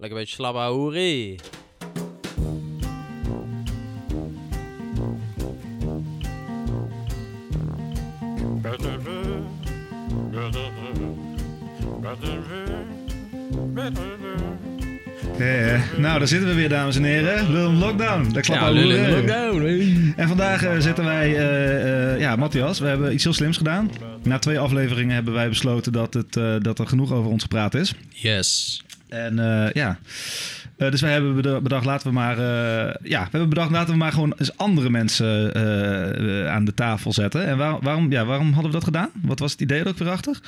Lekker beetje slabba hoerie. Eh, nou, daar zitten we weer, dames en heren. Lul Lockdown. Dat klopt Ja, lockdown. hey. En vandaag eh, zitten wij, eh, eh, ja, Matthias, we hebben iets heel slims gedaan. Na twee afleveringen hebben wij besloten dat, het, dat er genoeg over ons gepraat is. Yes. En eh, ja, Eh, dus wij hebben beda- bedacht, laten we maar, eh, ja, we hebben bedacht, laten we maar gewoon eens andere mensen aan de tafel zetten. En waar- waarom, ja, waarom hadden we dat gedaan? Wat was het idee er ook weer achter?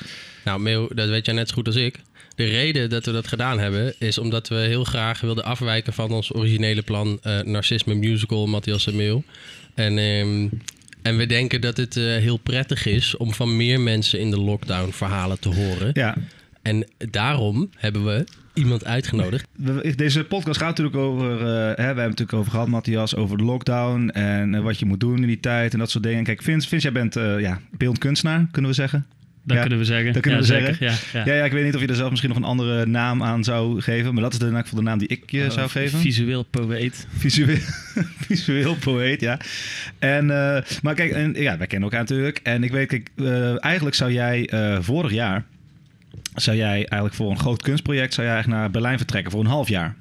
Nou, Meeuw, dat weet jij net zo goed als ik. De reden dat we dat gedaan hebben, is omdat we heel graag wilden afwijken van ons originele plan Narcisme Musical, Matthias en Meeuw. En, ehm, en we denken dat het heel prettig is om van meer mensen in de lockdown verhalen te horen. Ja, En daarom hebben we iemand uitgenodigd. deze podcast gaat natuurlijk over, eh, hè, we hebben het natuurlijk over gehad, Matthias, over de lockdown en eh, wat je moet doen in die tijd en dat soort dingen. Kijk, Vince, Vince jij bent eh ja, beeldend kunstenaar, kunnen we zeggen. Dat Ja, kunnen we zeggen. dat kunnen ja, we zeker. zeggen. Ja, ja. Ja, ja, ik weet niet of je er zelf misschien nog een andere naam aan zou geven, maar dat is de, geval de naam die ik je Oh, zou geven. Visueel poëet. Visueel, visueel poëet, ja. En, eh, maar kijk, en, ja, wij kennen elkaar natuurlijk. En ik weet, kijk, eigenlijk zou jij eh, vorig jaar, zou jij eigenlijk voor een groot kunstproject, zou jij eigenlijk naar Berlijn vertrekken voor een half jaar.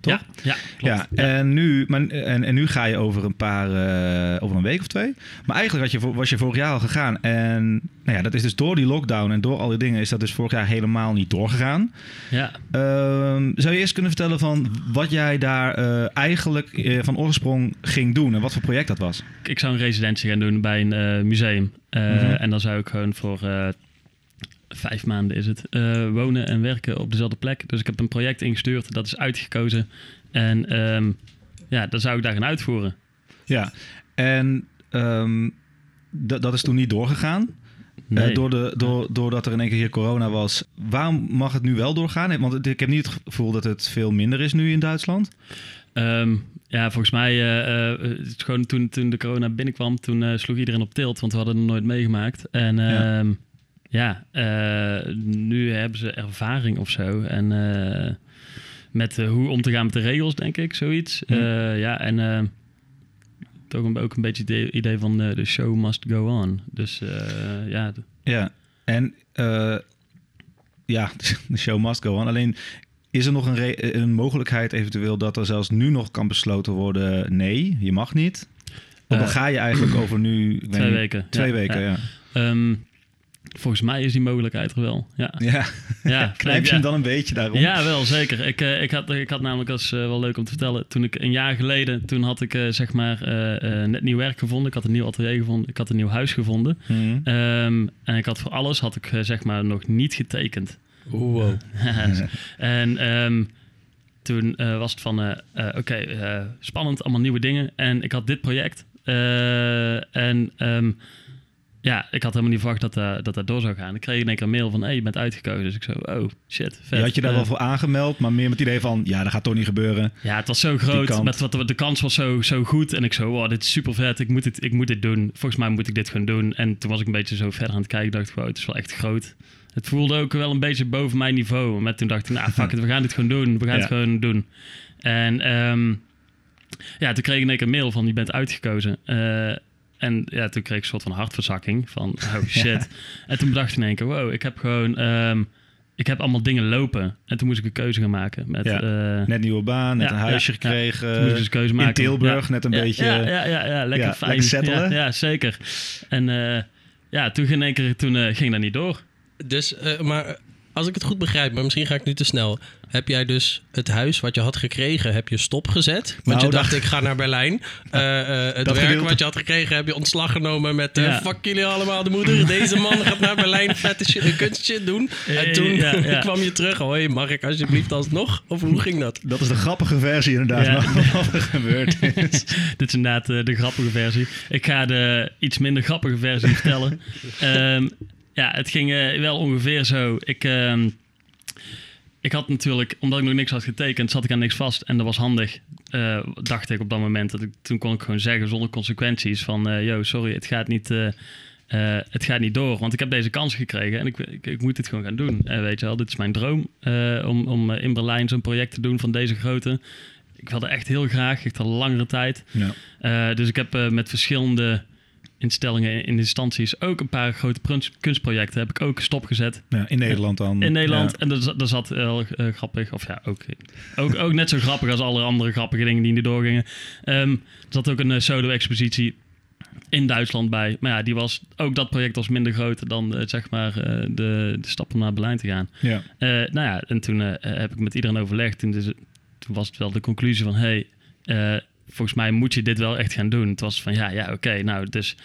Toch? Ja, ja, klopt. Ja, en nu, maar, en, en nu ga je over een paar, eh, over een week of twee. Maar eigenlijk had je, was je vorig jaar al gegaan. En nou ja, dat is dus door die lockdown en door al die dingen is dat dus vorig jaar helemaal niet doorgegaan. ja. Ehm, zou je eerst kunnen vertellen van wat jij daar eh, eigenlijk eh, van oorsprong ging doen en wat voor project dat was? Ik zou een residentie gaan doen bij een museum. Mhm. En dan zou ik gewoon voor vijf maanden is het, eh, wonen en werken op dezelfde plek. Dus ik heb een project ingestuurd, dat is uitgekozen. En ehm, ja, dan zou ik daar gaan uitvoeren. Ja, en ehm, dat dat is toen niet doorgegaan. Nee. Eh, door de, door, doordat er in één keer hier corona was. Waarom mag het nu wel doorgaan? Want ik heb niet het gevoel dat het veel minder is nu in Duitsland. Ehm, ja, volgens mij, het is gewoon toen, toen de corona binnenkwam, toen sloeg iedereen op tilt, want we hadden het nooit meegemaakt. En Ja. Ja, eh, nu hebben ze ervaring of zo. En eh, met eh, hoe om te gaan met de regels, denk ik, zoiets. Hm. Eh, ja, en toch een, ook een beetje het idee, van de show must go on. Dus ja, Ja, en ja, de show must go on. Alleen is er nog een, een mogelijkheid eventueel dat er zelfs nu nog kan besloten worden: nee, je mag niet? Want dan ga je eigenlijk over nu. twee niet, weken. Twee Ja, weken, ja. ja. Ehm, volgens mij is die mogelijkheid er wel. Ja, Ja, ja knijp je ja. hem dan een beetje daarom? Ja, wel zeker. Ik, eh, ik, had, ik had namelijk, is eh, wel leuk om te vertellen, toen ik een jaar geleden, toen had ik eh, zeg maar eh, eh, net nieuw werk gevonden. Ik had een nieuw atelier gevonden, ik had een nieuw huis gevonden. Mhm. Ehm, en ik had voor alles, had ik zeg maar nog niet getekend. Wow. en ehm, toen eh, was het van, oké, eh, spannend, allemaal nieuwe dingen. En ik had dit project. Eh, en ehm, ja, ik had helemaal niet verwacht dat, eh, dat dat door zou gaan. Ik kreeg in één keer een mail van, hey, je bent uitgekozen. Dus ik zo, oh, shit, vet. Je had je daar Eh, wel voor aangemeld, maar meer met het idee van: ja, dat gaat toch niet gebeuren. ja, het was zo groot. Met wat, de kans was zo, zo goed. En ik zo, wow, dit is super vet. Ik moet, dit, ik moet dit doen. Volgens mij moet ik dit gewoon doen. En toen was ik een beetje zo verder aan het kijken. dacht wow, het is wel echt groot. Het voelde ook wel een beetje boven mijn niveau. Maar toen dacht ik, nou, fuck it, we gaan dit gewoon doen. We gaan Ja. het gewoon doen. En ehm, ja, toen kreeg ik in één keer een mail van, je bent uitgekozen. Eh, en ja, toen kreeg ik een soort van hartverzakking. Van, oh shit. En toen bedacht ik in één keer, wow, ik heb gewoon... ehm, ik heb allemaal dingen lopen. En toen moest ik een keuze gaan maken. Met, Ja. eh, Net nieuwe baan, net Ja, een huisje ja, ja. gekregen. toen moest ik dus een keuze in maken. Tilburg, Ja. net een ja, beetje. Ja, ja, ja, ja, lekker ja, fijn. lekker settelen. Ja, ja, zeker. En eh, ja, toen ging in één keer, toen eh, ging dat niet door. Dus, eh, maar als ik het goed begrijp, maar misschien ga ik nu te snel. Heb jij dus het huis wat je had gekregen, heb je stopgezet? Want Nou, je dat- dacht, ik ga naar Berlijn. Eh, eh, het Dat werk gedeelte- wat je had gekregen, heb je ontslag genomen met... eh, Ja. Fuck jullie allemaal, de moeder. Deze man gaat naar Berlijn vette shit, kunstshit doen. En toen ja, ja. kwam je terug. Hoi, mag ik alsjeblieft alsnog? Of hoe ging dat? Dat is de grappige versie inderdaad wat er gebeurd is. Dit is inderdaad de grappige versie. Ik ga de iets minder grappige versie vertellen. Ehm, ja, het ging eh, wel ongeveer zo. Ik, ehm, ik had natuurlijk, omdat ik nog niks had getekend, zat ik aan niks vast. En dat was handig, eh, dacht ik op dat moment. Dat ik, toen kon ik gewoon zeggen zonder consequenties van... eh yo, sorry, het gaat niet... het gaat niet door, want ik heb deze kans gekregen en ik, ik, ik moet dit gewoon gaan doen. En weet je wel, dit is mijn droom om, om in Berlijn zo'n project te doen van deze grootte. Ik wilde echt heel graag, echt al langere tijd. Ja. Dus ik heb met verschillende instellingen in instanties ook een paar grote kunstprojecten heb ik ook stopgezet Ja, in Nederland dan. in Nederland. Ja. En dat, zat- heel eh, grappig, of ja, ook, ook, ook net zo grappig als alle andere grappige dingen die er doorgingen. Ehm, er zat ook een eh, solo-expositie in Duitsland bij. Maar ja, die was, ook dat project was minder groot dan eh, zeg maar de, de stap om naar Berlijn te gaan. Ja. Nou ja, en toen heb ik met iedereen overlegd. Toen, dus, toen was het wel de conclusie van... hey, eh, volgens mij moet je dit wel echt gaan doen. Het was van, ja, ja, oké. nou, dus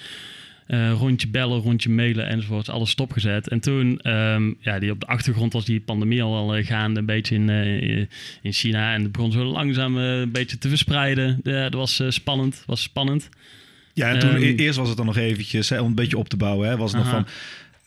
eh, rondje bellen, rondje mailen enzovoort. Alles stopgezet. En toen, ehm, ja, die op de achtergrond was die pandemie al wel eh, gaande. Een beetje in, eh, in China. En het begon zo langzaam een beetje te verspreiden. Ja, dat was spannend. was spannend. Ja, en toen Ehm, e- eerst was het dan nog eventjes, hè, om een beetje op te bouwen, hè, was het nog van,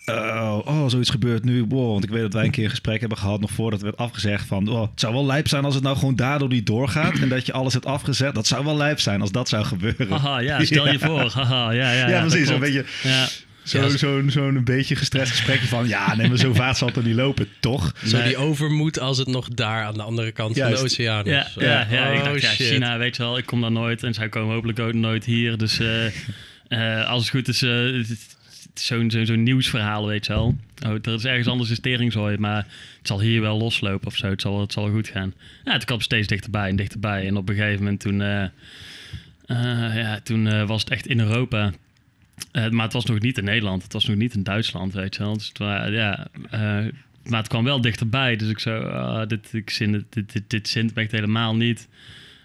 oh, oh, zoiets gebeurt nu. Wow, want ik weet dat wij een keer een gesprek hebben gehad, nog voordat het werd afgezegd, van, oh, het zou wel lijp zijn als het nou gewoon daardoor niet doorgaat en dat je alles hebt afgezet. Dat zou wel lijp zijn als dat zou gebeuren. Haha, ja, stel je Ja. voor. Haha, ja, ja, Ja, dat precies. Een klopt. beetje Ja. zo'n Ja. zo'n zo'n een beetje gestrest gesprekje van, ja, nee, maar zo vaart zal het er niet lopen, toch? Zo Nee. die overmoed als het nog daar aan de andere kant van de oceaan is. Ja, ja, ja, ik Oh, dacht, ja, shit. China, weet je wel, ik kom daar nooit. En zij komen hopelijk ook nooit hier. Dus eh, eh, als het goed eh, is zo'n zo'n zo'n nieuwsverhaal, weet je wel. Oh, er is ergens anders een teringzooi, maar het zal hier wel loslopen of zo. Het zal, het zal goed gaan. Ja, het kwam steeds dichterbij en dichterbij. En op een gegeven moment toen, eh, eh, ja, toen eh, was het echt in Europa. Maar het was nog niet in Nederland. Het was nog niet in Duitsland, weet je wel. Dus het, ja, maar het kwam wel dichterbij. Dus ik zo, ah, dit, ik zin, dit, dit, dit zint me echt helemaal niet.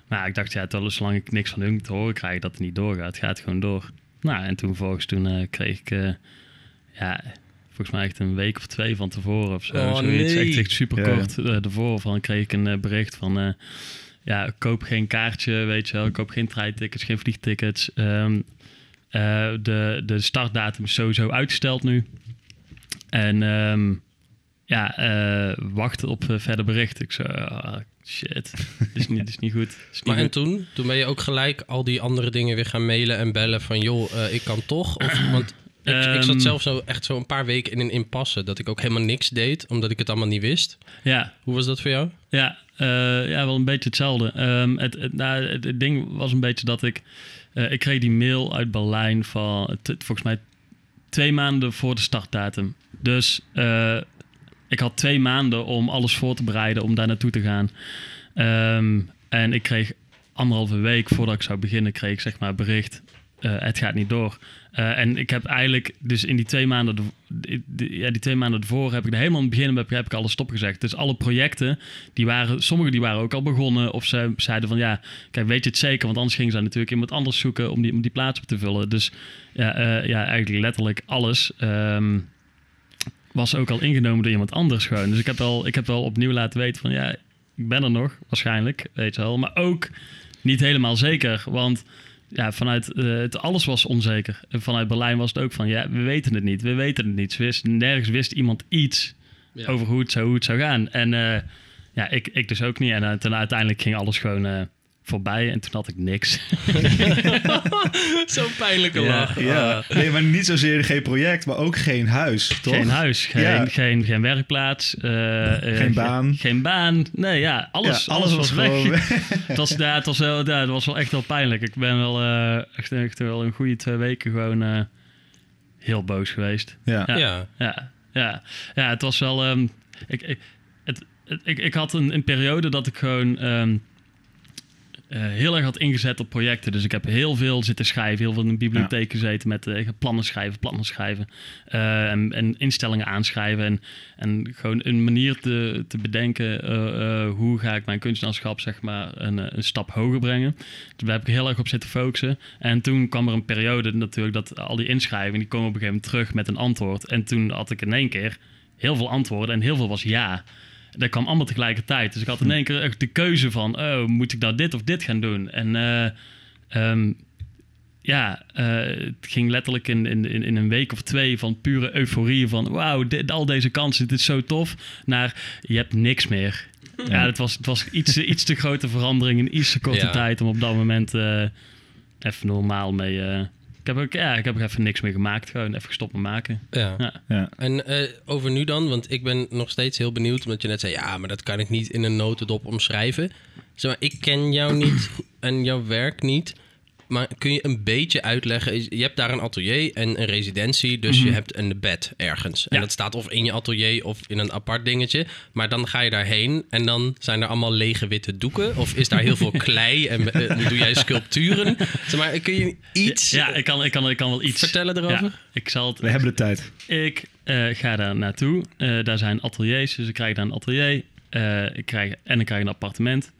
Maar ik dacht, ja, zolang ik niks van hun te horen krijg dat het niet doorgaat, gaat het gewoon door. Nou, en toen volgens toen eh, kreeg ik, eh, ja, volgens mij echt een week of twee van tevoren of zo. Oh, zoiets. nee. Echt, echt super ja. kort eh, ervoor van kreeg ik een bericht van, eh, ja, koop geen kaartje, weet je wel. Koop geen treintickets, geen vliegtickets. Ehm, eh, de, de startdatum is sowieso uitgesteld nu. En ehm, ja, eh wacht op verder bericht. Ik zo, ah, shit, dit is niet, dit is niet goed. Dit is niet Maar en toen? Toen ben je ook gelijk al die andere dingen weer gaan mailen en bellen van... joh, eh, ik kan toch? Of, want ik, ik zat Ehm. zelf zo echt zo een paar weken in een impasse... dat ik ook helemaal niks deed, omdat ik het allemaal niet wist. Ja, Hoe was dat voor jou? Ja, eh, ja, wel een beetje hetzelfde. Ehm, het, het, nou, het, het ding was een beetje dat ik... eh, ik kreeg die mail uit Berlijn van... volgens mij twee maanden voor de startdatum. Dus ik had twee maanden om alles voor te bereiden... om daar naartoe te gaan. Ehm, en ik kreeg anderhalve week voordat ik zou beginnen... kreeg ik zeg maar bericht... eh, het gaat niet door. Eh, en ik heb eigenlijk, dus in die twee maanden, die- ja, die twee maanden ervoor heb ik er helemaal in het begin heb, heb ik alles stopgezegd. Dus alle projecten, die waren, sommige die waren ook al begonnen. Of ze zeiden van ja, kijk, weet je het zeker? Want anders gingen ze natuurlijk iemand anders zoeken om die, om die plaats op te vullen. Dus ja, eh, ja eigenlijk letterlijk alles ehm, was ook al ingenomen door iemand anders gewoon. Dus ik heb, wel, ik heb wel opnieuw laten weten van ja, ik ben er nog, waarschijnlijk, weet je wel. Maar ook niet helemaal zeker, want ja, vanuit eh, het alles was onzeker. En vanuit Berlijn was het ook van ja, we weten het niet, we weten het niet. Wist, nergens wist iemand iets Ja. over hoe het, zou, hoe het zou gaan. En eh, ja, ik, ik dus ook niet. En eh, uiteindelijk ging alles gewoon voorbij en toen had ik niks. Zo'n pijnlijke Ja. lach. Ja, Ah. nee, maar niet zozeer geen project, maar ook geen huis, toch? Geen huis, geen, Ja. geen, geen werkplaats. eh, eh, Geen baan. Geen baan. Nee, ja, alles, Ja, alles, was, weg. weg. het, was, ja, het, was wel, ja, het was wel echt wel pijnlijk. Ik ben wel eh, echt, echt wel een goede twee weken gewoon eh, heel boos geweest. Ja. Ja. Ja. Ja, ja, ja het was wel. ehm, ik, ik, het, het- ik, ik had een, een periode dat ik gewoon ehm, eh, heel erg had ingezet op projecten. Dus ik heb heel veel zitten schrijven, heel veel in de bibliotheek gezeten met eh, plannen schrijven, plannen schrijven. eh, en, en instellingen aanschrijven. En, en gewoon een manier te, te bedenken eh, eh, hoe ga ik mijn kunstenaarschap zeg maar een, eh, een stap hoger brengen. Dus daar heb ik heel erg op zitten focussen. En toen kwam er een periode natuurlijk dat al die inschrijvingen die komen op een gegeven moment terug met een antwoord. En toen had ik in één keer heel veel antwoorden en heel veel was ja. Dat kwam allemaal tegelijkertijd. Dus ik had in één keer echt de keuze van, oh, moet ik nou dit of dit gaan doen? En eh, ehm, ja, eh, het ging letterlijk in, in, in een week of twee van pure euforie van, wauw, dit- al deze kansen, dit is zo tof, naar je hebt niks meer. Ja, het was, het was iets, te- iets te grote verandering in iets te korte Ja. tijd om op dat moment eh, even normaal mee, Ik heb ook, ja, ik heb ook even niks meer gemaakt. Gewoon even gestopt met maken. Ja. Ja. Ja. En eh, over nu dan, want ik ben nog steeds heel benieuwd, omdat je net zei, ja, maar dat kan ik niet in een notendop omschrijven. Zeg maar, ik ken jou niet en jouw werk niet. Maar kun je een beetje uitleggen? Je hebt daar een atelier en een residentie, dus je hebt een bed ergens. En Mhm. Ja. dat staat of in je atelier of in een apart dingetje. Maar dan ga je daarheen en dan zijn er allemaal lege witte doeken. Of is daar heel veel klei en eh, doe jij sculpturen? Zeg maar, kun je iets Ja, ik kan, ik, kan, ik kan wel iets vertellen erover? Ja, ik zal het We hebben de tijd. Ik eh, ga daar naartoe. Eh, daar zijn ateliers, dus ik krijg daar een atelier. Eh, ik krijg, en ik krijg een appartement.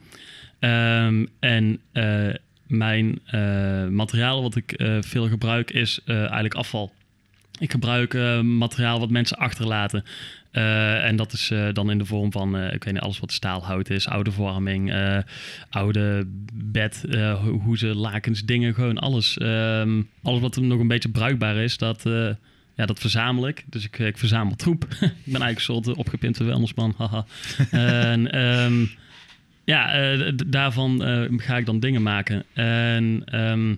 Ehm, en eh, mijn eh, materiaal wat ik eh, veel gebruik is eh, eigenlijk afval. Ik gebruik materiaal wat mensen achterlaten. En dat is dan in de vorm van, ik weet niet, alles wat staalhout is, oude verwarming, oude bed, eh, ho- hoezen, lakens, dingen, gewoon alles. Ehm, alles wat er nog een beetje bruikbaar is, dat, ja, dat verzamel ik. Dus ik, ik verzamel troep. ik ben eigenlijk een soort opgepimpte vuilnisman, haha. en ehm, ja, eh, daarvan eh, ga ik dan dingen maken. En ehm,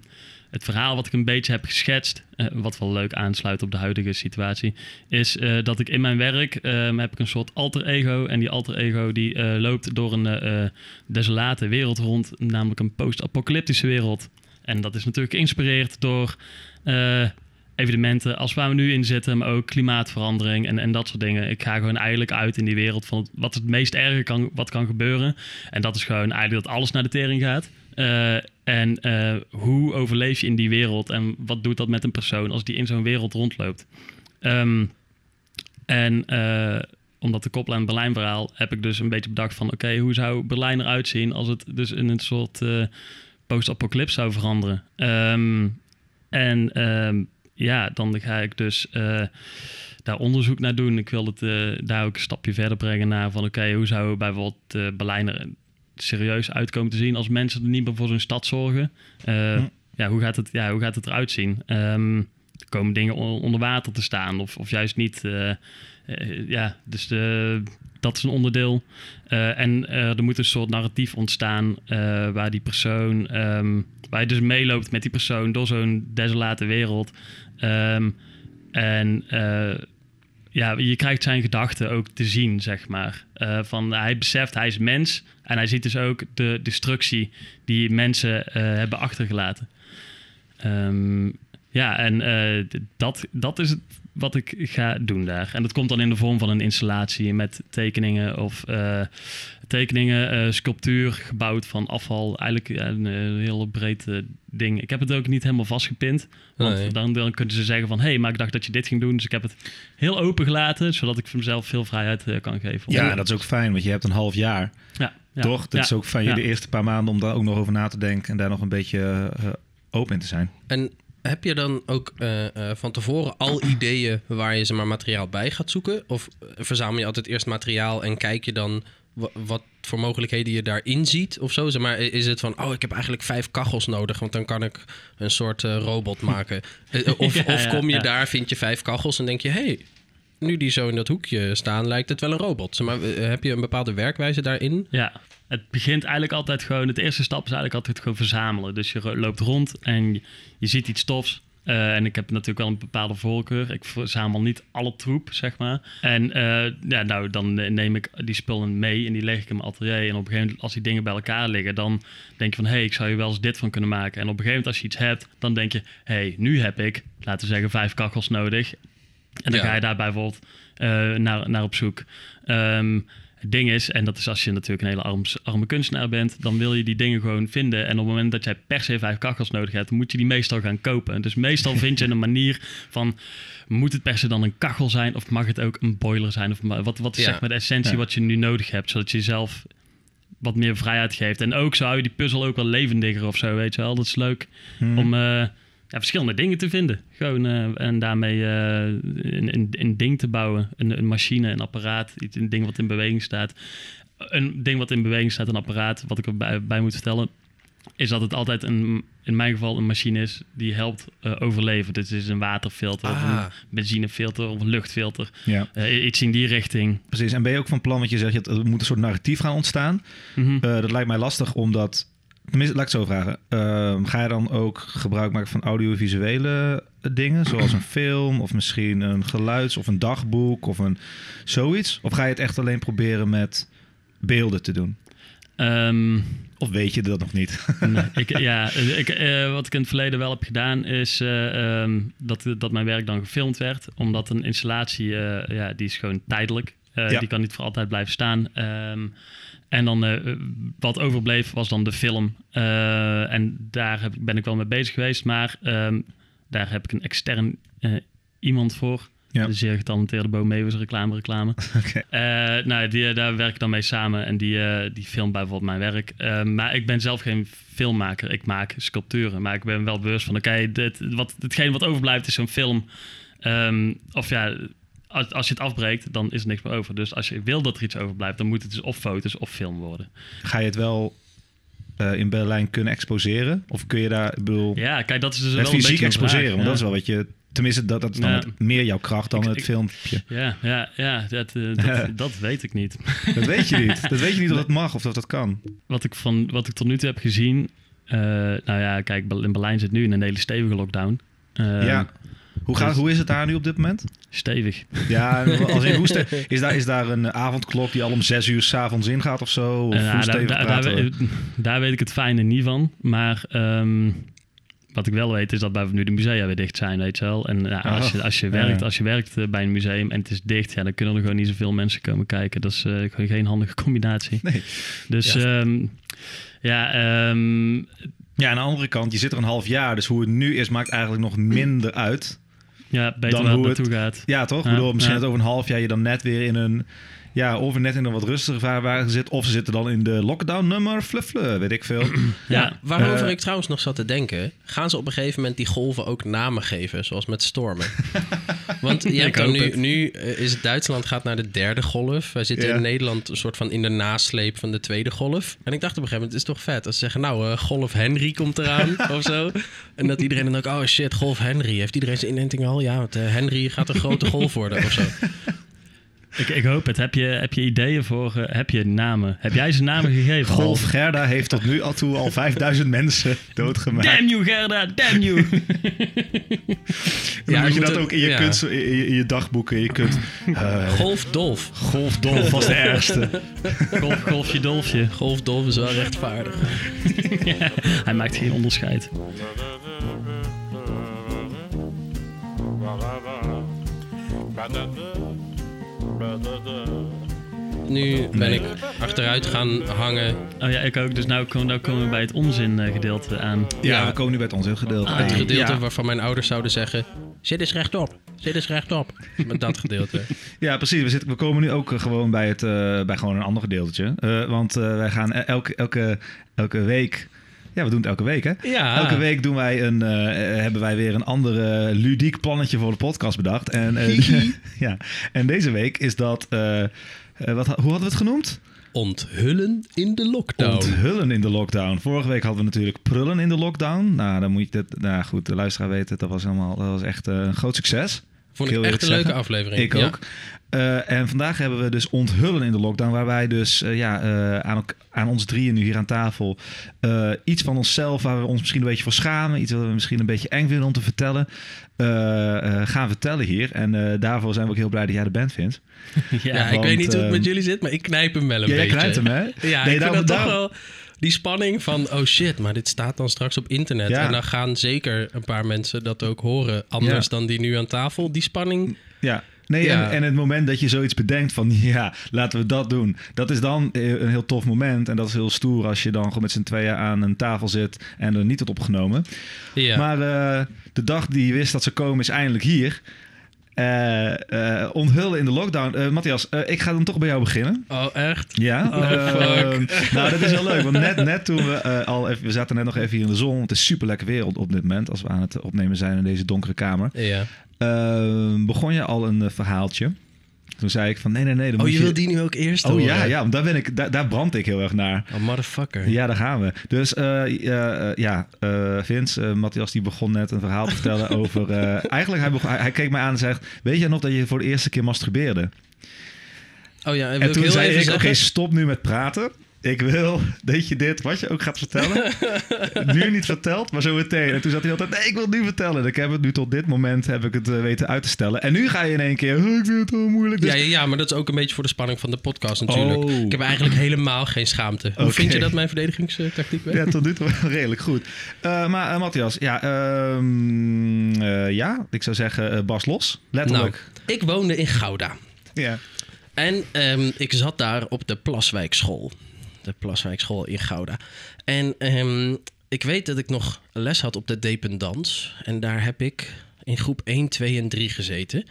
het verhaal wat ik een beetje heb geschetst, eh, wat wel leuk aansluit op de huidige situatie, is dat ik in mijn werk ehm, heb ik een soort alter ego. En die alter ego die loopt door een desolate wereld rond, namelijk een post-apocalyptische wereld. En dat is natuurlijk geïnspireerd door evenementen als waar we nu in zitten, maar ook klimaatverandering en, en dat soort dingen. Ik ga gewoon eigenlijk uit in die wereld van wat het meest erge kan, wat kan gebeuren. En dat is gewoon eigenlijk dat alles naar de tering gaat. Eh, en eh, hoe overleef je in die wereld en wat doet dat met een persoon als die in zo'n wereld rondloopt? Ehm, en eh, om dat te koppelen aan het Berlijn-verhaal heb ik dus een beetje bedacht van... oké, hoe zou Berlijn eruit zien als het dus in een soort post-apocalypse zou veranderen? Ehm, en ehm, ja, dan ga ik dus eh, daar onderzoek naar doen. Ik wil het eh, daar ook een stapje verder brengen naar van... oké, hoe zou bijvoorbeeld uh, Berlijn er serieus uitkomen te zien... als mensen er niet meer voor zo'n stad zorgen? Hm. ja, hoe gaat het, ja, hoe gaat het eruit zien? Ehm, komen dingen on- onder water te staan of, of juist niet? Ja, dus de, dat is een onderdeel. En er moet een soort narratief ontstaan waar die persoon, ehm, waar je dus meeloopt met die persoon door zo'n desolate wereld. Ehm, en eh, ja, je krijgt zijn gedachten ook te zien, zeg maar. Eh, van, hij beseft, hij is mens en hij ziet dus ook de destructie die mensen eh, hebben achtergelaten. Ehm, ja, en dat, dat is het wat ik ga doen daar. En dat komt dan in de vorm van een installatie met tekeningen of eh, tekeningen, eh, sculptuur gebouwd van afval. Eigenlijk een, eh, heel breed ding. Ik heb het ook niet helemaal vastgepind. Want Nee. dan, dan kunnen ze zeggen van... hé, hey, maar ik dacht dat je dit ging doen. Dus ik heb het heel open gelaten... zodat ik mezelf veel vrijheid kan geven. Ja, dat is ook fijn, want je hebt een half jaar. ja, ja, toch? Dat ja, is ook fijn je ja. de eerste paar maanden om daar ook nog over na te denken en daar nog een beetje open in te zijn. En heb je dan ook eh, eh, van tevoren al ideeën waar je ze maar materiaal bij gaat zoeken? Of eh, verzamel je altijd eerst materiaal en kijk je dan wa- wat voor mogelijkheden je daarin ziet of zo? Zeg maar, is het van, oh, ik heb eigenlijk vijf kachels nodig, want dan kan ik een soort robot maken. Of, Ja, of kom je ja. daar, vind je vijf kachels en denk je, hey, nu die zo in dat hoekje staan, lijkt het wel een robot. Maar, eh, heb je een bepaalde werkwijze daarin? Ja, het begint eigenlijk altijd gewoon... Het eerste stap is eigenlijk altijd gewoon verzamelen. Dus je loopt rond en je, ziet iets tofs. Eh, en ik heb natuurlijk wel een bepaalde voorkeur. Ik verzamel niet alle troep, zeg maar. En eh, ja, nou, dan neem ik die spullen mee en die leg ik in mijn atelier. En op een gegeven moment, als die dingen bij elkaar liggen... dan denk je van, hé, hey, ik zou hier wel eens dit van kunnen maken. En op een gegeven moment, als je iets hebt, dan denk je... hé, hey, nu heb ik, laten we zeggen, vijf kachels nodig. En dan Ja. ga je daar bijvoorbeeld eh, naar, naar op zoek. Ehm, het ding is, en dat is als je natuurlijk een hele arm, arme kunstenaar bent, dan wil je die dingen gewoon vinden. En op het moment dat jij per se vijf kachels nodig hebt, moet je die meestal gaan kopen. Dus meestal vind je een manier van, moet het per se dan een kachel zijn of mag het ook een boiler zijn? Of wat, wat is Ja. zeg maar de essentie Ja. wat je nu nodig hebt, zodat je jezelf wat meer vrijheid geeft. En ook zou je die puzzel ook wel levendiger of zo, weet je wel. Dat is leuk Hmm. om eh, ja, verschillende dingen te vinden. Gewoon, eh, en daarmee eh, een, een, een ding te bouwen. Een, een machine, een apparaat, iets, een ding wat in beweging staat. Een ding wat in beweging staat, een apparaat, wat ik erbij bij moet vertellen, is dat het altijd een, in mijn geval een machine is die helpt eh, overleven. Dus het is een waterfilter, of Ah. een benzinefilter of een luchtfilter. Ja, Eh, iets in die richting. precies. En ben je ook van plan, want je zegt, er moet een soort narratief gaan ontstaan. Mhm. Dat lijkt mij lastig, omdat tenminste, laat ik het zo vragen. Ehm, ga je dan ook gebruik maken van audiovisuele dingen, zoals een film of misschien een geluids- of een dagboek of een zoiets? Of ga je het echt alleen proberen met beelden te doen? Ehm, Of weet je dat nog niet? nee, ik, ja, ik, eh, wat ik in het verleden wel heb gedaan, is eh, ehm, dat, dat mijn werk dan gefilmd werd. Omdat een installatie, eh, ja, die is gewoon tijdelijk. Ja. Die kan niet voor altijd blijven staan. En dan eh, wat overbleef was dan de film. Eh, en daar heb, ben ik wel mee bezig geweest. Maar ehm, daar heb ik een extern eh, iemand voor. Ja. Een zeer getalenteerde Bo Meeuwis, reclame, reclame. Oké. Eh, nou, die, daar werk ik dan mee samen en die, eh, die filmt bijvoorbeeld mijn werk. Eh, maar ik ben zelf geen filmmaker. Ik maak sculpturen, maar ik ben wel bewust van... oké, dit wat, hetgeen wat overblijft is zo'n film. Ehm, of ja, als, als je het afbreekt, dan is er niks meer over. Dus als je wil dat er iets overblijft, dan moet het dus of foto's of film worden. Ga je het wel eh, in Berlijn kunnen exposeren? Of kun je daar, bedoel, Ja, kijk, dat is dus wel een fysiek beetje exposeren? vraag, Want dat is wel wat je... Tenminste, dat, dat is dan Ja. het- meer jouw kracht dan Ik- het ik- filmpje. Ja, ja, ja dat, eh, dat, dat weet ik niet. Dat weet je niet. Dat weet je niet of dat mag of dat dat kan. wat ik, van, wat ik tot nu toe heb gezien. eh, nou ja, kijk, in Berlijn zit nu in een hele stevige lockdown. Ja. Hoe, gaat, dus- hoe is het daar nu op dit moment? Stevig. Ja, als in, hoe is, daar, is daar een avondklok die al om zes uur s'avonds ingaat of zo? Of Eh, stevig daar, daar, daar, we? weet- daar weet ik het fijne niet van. Maar ehm, wat ik wel weet is dat bijvoorbeeld nu de musea weer dicht zijn, weet je wel. En ja, als, je, als, je werkt, als je werkt eh, bij een museum en het is dicht, ja, dan kunnen er gewoon niet zoveel mensen komen kijken. Dat is eh, gewoon geen handige combinatie. Nee. Dus Ja. ja, ja ehm, Ja, aan de andere kant, je zit er een half jaar. Dus hoe het nu is, maakt eigenlijk nog minder uit. Ja beter Dan het hoe het- naartoe gaat. Ja, toch? Ja, ik bedoel, misschien ja. over een half jaar je dan net weer in een... Ja, of net in een wat rustige vaarwagen zit. Of ze zitten dan in de lockdown nummer fluffle, weet ik veel. Ja, Ja, waarover eh, ik trouwens nog zat te denken. Gaan ze op een gegeven moment die golven ook namen geven, zoals met stormen? Want je hebt dan nu, het. nu eh, is het Duitsland gaat naar de derde golf. Wij zitten Ja. in Nederland een soort van in de nasleep van de tweede golf. En ik dacht op een gegeven moment, het is toch vet als ze zeggen, nou, eh, golf Henry komt eraan of zo. En dat iedereen dan ook, oh shit, golf Henry. Heeft iedereen zijn inenting al? Ja, want eh, Henry gaat een grote golf worden of zo. Ik, ik hoop het. Heb je, heb je ideeën voor, eh, heb je namen? Heb jij ze namen gegeven? Golf Gerda heeft tot nu al toe al 5000 mensen doodgemaakt. Damn you, Gerda, damn you. Dan Ja, moet je dat ook in je, ja. kunst, in je, in je dagboeken, in je kunt. eh Golf Dolf. golfdolf was de ergste. Golf, golfje, dolfje. Golf Dolf is wel rechtvaardig. Hij maakt geen onderscheid. Nu ben ik achteruit gaan hangen. Oh ja, ik ook. Dus nou, kom, nou komen we bij het onzingedeelte aan. Ja, Ja. we komen nu bij het onzingedeelte. Ah, Het gedeelte ja. waarvan mijn ouders zouden zeggen... Zit eens rechtop. Zit eens rechtop. Met dat gedeelte. Ja, precies. We, zitten, we komen nu ook eh, gewoon bij, het, eh, bij gewoon een ander gedeeltje. Eh, want eh, wij gaan elke, elke, elke week... Ja, we doen het elke week, hè? Ja. Elke week doen wij een, eh, hebben wij weer een andere ludiek plannetje voor de podcast bedacht. En, eh, ja. en deze week is dat... eh, eh, wat, hoe hadden we het genoemd? Onthullen in de lockdown. Onthullen in de lockdown. Vorige week hadden we natuurlijk prullen in de lockdown. Nou, dan moet je dat. Nou goed, de luisteraar weet het. Dat was helemaal. Dat was echt eh, een groot succes. Vond ik echt een leuke zeggen. aflevering. Ik Ja. ook. Eh, en vandaag hebben we dus onthullen in de lockdown, waar wij dus eh, ja, eh, aan, aan ons drieën nu hier aan tafel iets van onszelf, waar we ons misschien een beetje voor schamen, iets wat we misschien een beetje eng vinden om te vertellen, gaan vertellen hier. En daarvoor zijn we ook heel blij dat jij de band vindt. Ja, ik weet niet hoe het met jullie zit, maar ik knijp hem wel een Ja, jij beetje. knijpt hem, hè? Ja, Nee, ik vind daarom- dat toch wel die spanning van... oh shit, maar dit staat dan straks op internet. Ja. En dan gaan zeker een paar mensen dat ook horen. Anders Ja. dan die nu aan tafel. Die spanning... Ja. Nee, Ja. En, en het moment dat je zoiets bedenkt van ja, laten we dat doen. Dat is dan eh, een heel tof moment. En dat is heel stoer als je dan gewoon met z'n tweeën aan een tafel zit en er niet wordt opgenomen. Ja. Maar eh, de dag die je wist dat ze komen is eindelijk hier. Eh, eh, onthullen in de lockdown. Eh, Matthias, ik ga dan toch bij jou beginnen. Oh, echt? Ja. Oh, nou, dat is heel leuk. Want net, net toen we al even... We zaten net nog even hier in de zon. Het is super lekker weer op, op dit moment. Als we aan het opnemen zijn in deze donkere kamer. Ja. Begon je al een verhaaltje. Toen zei ik van nee, nee, nee. Dan Oh, moet je wil die nu ook eerst Oh horen? ja, ja, want daar, ben ik, daar, daar brand ik heel erg naar. Oh, motherfucker. Ja, daar gaan we. Dus eh, ja, ja Vince, Matthias, die begon net een verhaal te vertellen over... eigenlijk, hij, begon, hij, hij keek mij aan en zegt... Weet je nog dat je voor de eerste keer masturbeerde? Oh ja, en, wil En toen heel zei ik, oké, stop nu met praten. Ik wil dat je dit, wat je ook gaat vertellen, nu niet vertelt, maar zo meteen. En toen zat hij altijd, nee, ik wil het nu vertellen. En ik heb het nu tot dit moment heb ik het eh, weten uit te stellen. En nu ga je in één keer, oh, ik vind het wel moeilijk. Dus Ja, ja, ja, maar dat is ook een beetje voor de spanning van de podcast natuurlijk. Oh. Ik heb eigenlijk helemaal geen schaamte. Hoe vind je dat mijn verdedigingstactiek werd? Ja, tot nu toe redelijk goed. Eh, maar eh, Matthias, ja, ehm, eh, ja, ik zou zeggen Bas Los, Nou, letterlijk. ik woonde in Gouda. Ja. En ehm, ik zat daar op de Plaswijkschool. De Plaswijkschool in Gouda. En ehm, ik weet dat ik nog les had op de dependans. En daar heb ik in groep 1, 2 en 3 gezeten.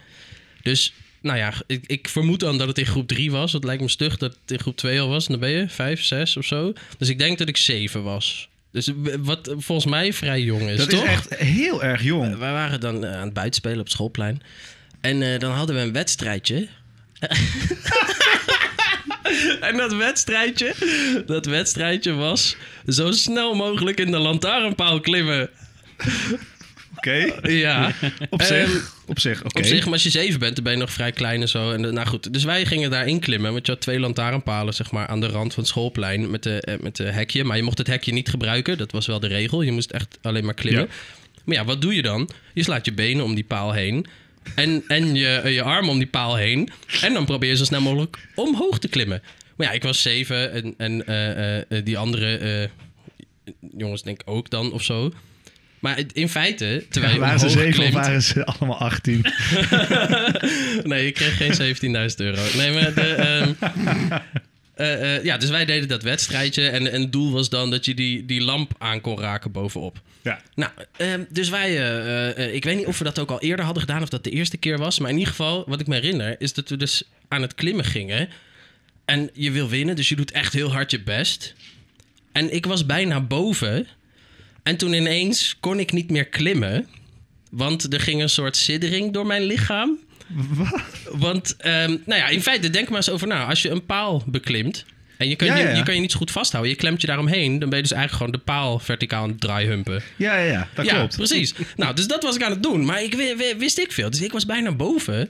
Dus, nou ja, ik, ik vermoed dan dat het in groep 3 was. Het lijkt me stug dat het in groep 2 al was. En dan ben je 5, 6 of zo. Dus ik denk dat ik 7 was. Dus wat volgens mij vrij jong is, Dat toch? is echt heel erg jong. Wij waren dan eh, aan het buitenspelen op het schoolplein. En eh, dan hadden we een wedstrijdje. en dat wedstrijdje, dat wedstrijdje was zo snel mogelijk in de lantaarnpaal klimmen. Oké, Ja, op zich. op zich, oké. op zich, maar als je zeven bent, dan ben je nog vrij klein en zo. En, eh, nou goed, dus wij gingen daarin klimmen. Want je had twee lantaarnpalen, zeg maar, aan de rand van het schoolplein met de, eh, met de hekje. Maar je mocht het hekje niet gebruiken. Dat was wel de regel. Je moest echt alleen maar klimmen. Ja. Maar ja, wat doe je dan? Je slaat je benen om die paal heen. En, en je, eh, je arm om die paal heen. En dan probeer je zo snel mogelijk omhoog te klimmen. Maar ja, ik was zeven en, en eh, eh, die andere jongens denk ik ook dan of zo. Maar in feite, terwijl je waren ze zeven of waren ze allemaal 18? nee, ik kreeg geen 17.000 euro. Nee, maar de, ehm, eh, eh, ja, dus wij deden dat wedstrijdje. En, en het doel was dan dat je die, die lamp aan kon raken bovenop. Ja. Nou, ehm, dus wij, eh, ik weet niet of we dat ook al eerder hadden gedaan of dat de eerste keer was. Maar in ieder geval, wat ik me herinner, is dat we dus aan het klimmen gingen. En je wil winnen, dus je doet echt heel hard je best. En ik was bijna boven. En toen ineens kon ik niet meer klimmen. Want er ging een soort siddering door mijn lichaam. Want, ehm, nou ja, in feite, denk maar eens over na. Als je een paal beklimt en je kan, Ja, je, ja. je kan je niet zo goed vasthouden, je klemt je daaromheen, dan ben je dus eigenlijk gewoon de paal verticaal aan het draaihumpen. Ja, ja, ja, dat ja, klopt. precies. nou, dus dat was ik aan het doen. Maar ik wi- wi- wist ik veel. Dus ik was bijna boven.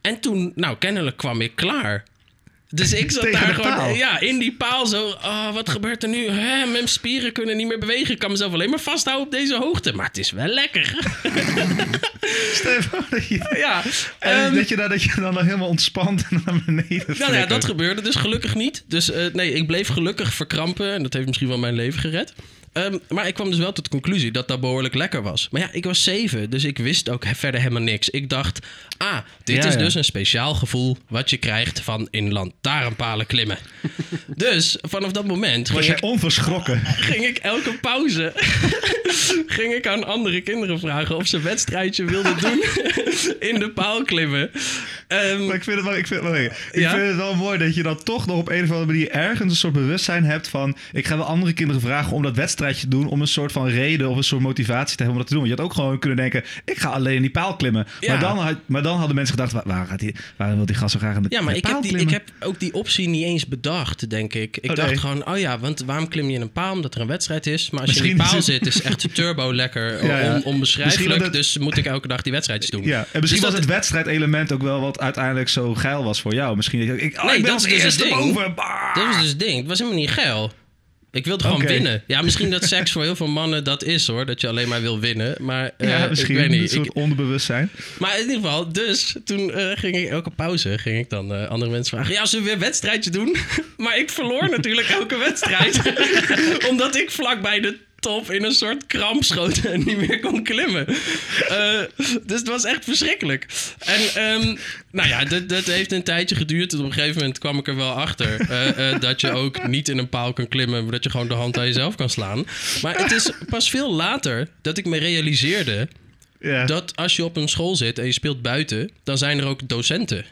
En toen, nou, kennelijk kwam ik klaar. Dus ik zat Tegen daar gewoon paal. ja, in die paal zo. Oh, wat gebeurt er nu? Hè, mijn spieren kunnen niet meer bewegen. Ik kan mezelf alleen maar vasthouden op deze hoogte. Maar het is wel lekker. Voor dat je, ja, en ehm, dat, je dan, dat je dan helemaal ontspant en naar beneden Nou ja, dat gebeurde dus gelukkig niet. Dus eh, nee, ik bleef gelukkig verkrampen. En dat heeft misschien wel mijn leven gered. Ehm, maar ik kwam dus wel tot de conclusie dat dat behoorlijk lekker was. Maar ja, ik was zeven, dus ik wist ook verder helemaal niks. Ik dacht, ah, dit Ja, is ja. dus een speciaal gevoel wat je krijgt van in lantaarnpalen klimmen. dus vanaf dat moment Was jij onverschrokken? ging ik elke pauze ging ik aan andere kinderen vragen of ze een wedstrijdje wilden doen in de paal klimmen. Ehm, Maar ik vind het wel, ik vind, wel- ik Ja? vind het wel mooi dat je dan toch nog op een of andere manier ergens een soort bewustzijn hebt van... ik ga wel andere kinderen vragen om dat wedstrijdje doen... om een soort van reden of een soort motivatie te hebben om dat te doen. Want je had ook gewoon kunnen denken, ik ga alleen in die paal klimmen. Ja. Maar, dan had, maar dan hadden mensen gedacht, waar, waar gaat die, waarom wil die gast zo graag in de, Ja, maar de ik heb, die, ik heb ook die optie niet eens bedacht, denk ik. Ik Oh, dacht nee. gewoon, oh ja, want waarom klim je in een paal? Omdat er een wedstrijd is. Maar als je in die paal zit, is echt turbo lekker, Ja, ja. on- onbeschrijfelijk. Het- Dus moet ik elke dag die wedstrijdjes doen. Ja, en misschien Dus was het wedstrijdelement ook wel wat uiteindelijk zo geil was voor jou. Misschien ik, ik, oh, Nee, ik ben dat als is dus eerste boven. Dat was dus het ding. Het was helemaal niet geil. Ik wilde gewoon winnen. Ja, misschien dat seks voor heel veel mannen dat is hoor. Dat je alleen maar wil winnen. Maar eh, ja, misschien ik weet een niet. soort Ik- onderbewustzijn. maar in ieder geval, dus toen eh, ging ik elke pauze ging ik dan eh, andere mensen vragen: Ja, zullen we weer een wedstrijdje doen? maar ik verloor natuurlijk elke wedstrijd. Omdat ik vlak bij de top in een soort kramp schoot en niet meer kon klimmen. Eh, dus het was echt verschrikkelijk. En ehm, nou ja, dat, dat heeft een tijdje geduurd. En op een gegeven moment kwam ik er wel achter eh, eh, dat je ook niet in een paal kan klimmen, maar dat je gewoon de hand aan jezelf kan slaan. Maar het is pas veel later dat ik me realiseerde dat als je op een school zit en je speelt buiten, dan zijn er ook docenten.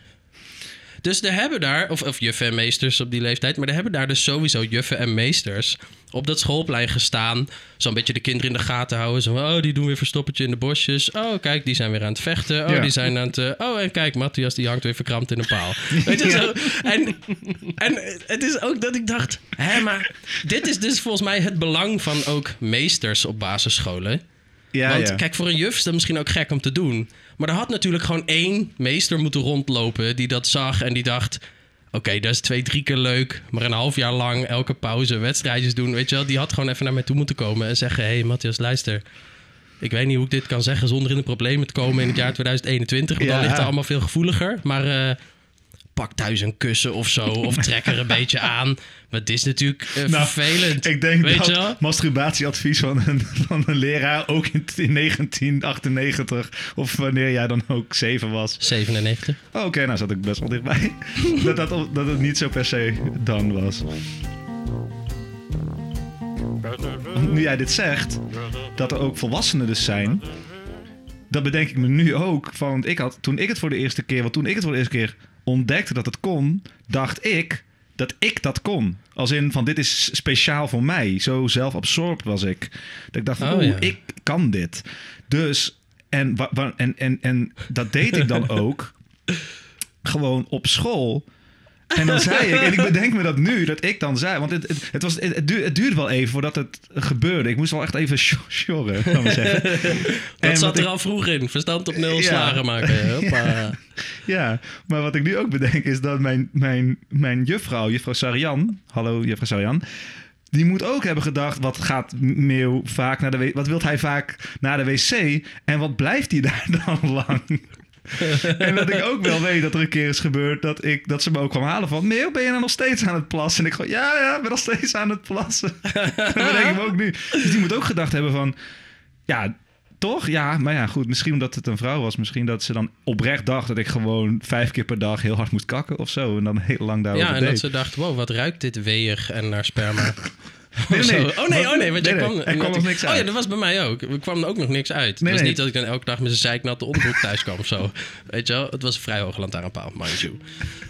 Dus er hebben daar, of, of juffen en meesters op die leeftijd, maar er hebben daar dus sowieso juffen en meesters op dat schoolplein gestaan. Zo'n beetje de kinderen in de gaten houden. Zo, oh, die doen weer verstoppertje in de bosjes. Oh, kijk, die zijn weer aan het vechten. Oh, Ja. die zijn aan het. eh, oh, en kijk, Matthias, die hangt weer verkrampt in een paal. Weet je zo? En, en het is ook dat ik dacht, hè, maar dit is dus volgens mij het belang van ook meesters op basisscholen. ja, Want ja. kijk, voor een juf is dat misschien ook gek om te doen. Maar er had natuurlijk gewoon één meester moeten rondlopen die dat zag en die dacht... oké, dat is twee, drie keer leuk. Maar een half jaar lang elke pauze wedstrijdjes doen, weet je wel. Die had gewoon even naar mij toe moeten komen en zeggen... Hé, hey, Matthias, luister. Ik weet niet hoe ik dit kan zeggen zonder in de problemen te komen in het jaar 2021. Want dan ligt het allemaal veel gevoeliger. Maar eh, pak thuis een kussen of zo. Of trek er een beetje aan. Maar het is natuurlijk eh, Nou, vervelend. Ik denk weet dat je masturbatieadvies van een, van een leraar ook in, in 1998 of wanneer jij dan ook zeven was. 97. Oh, Oké, nou zat ik best wel dichtbij. dat, dat, dat het niet zo per se dan was. Nu jij dit zegt, dat er ook volwassenen dus zijn. Dat bedenk ik me nu ook. Van, want ik had, toen ik het voor de eerste keer, want toen ik het voor de eerste keer ontdekte dat het kon, dacht ik dat ik dat kon. Als in van dit is speciaal voor mij. Zo zelfabsorpt was ik. Dat ik dacht van, Oh, ja. ik kan dit. Dus, en, en, en, en dat deed ik dan ook gewoon op school. En dan zei ik, en ik bedenk me dat nu, dat ik dan zei, want het, het, het, was, het, duurde, het duurde wel even voordat het gebeurde. Ik moest wel echt even sjo- sjorren, kan maar zeggen. Dat En zat er ik- al vroeg in. Verstand op nul Ja. slagen maken. Hoppa. Ja, maar wat ik nu ook bedenk is dat mijn, mijn, mijn juffrouw, juffrouw Sarian, hallo juffrouw Sarian, die moet ook hebben gedacht, wat gaat Meeuw vaak naar de wc, wat wilt hij vaak naar de wc en wat blijft hij daar dan lang? en dat ik ook wel weet dat er een keer is gebeurd dat, ik, dat ze me ook kwam halen van... Meeuw, ben je nou nog steeds aan het plassen? En ik gewoon, ja, ja, ben nog steeds aan het plassen. dat bedenk ik me ook nu. Dus die moet ook gedacht hebben van... Ja, toch? Ja, maar ja, goed. Misschien omdat het een vrouw was. Misschien dat ze dan oprecht dacht dat ik gewoon vijf keer per dag heel hard moest kakken of zo. En dan heel lang daarover Ja, en deed. dat ze dacht, wow, wat ruikt dit weeg en naar sperma. Nee, nee. Oh nee, oh nee, want jij kwam... Er kwam nog niks Oh ja, uit. dat was bij mij ook. Er kwam ook nog niks uit. het was niet dat ik dan elke dag met zijn zeiknatte onderbroek thuis kwam of zo. Weet je wel? Het was een vrij hoge lantaarnpaal, mind you.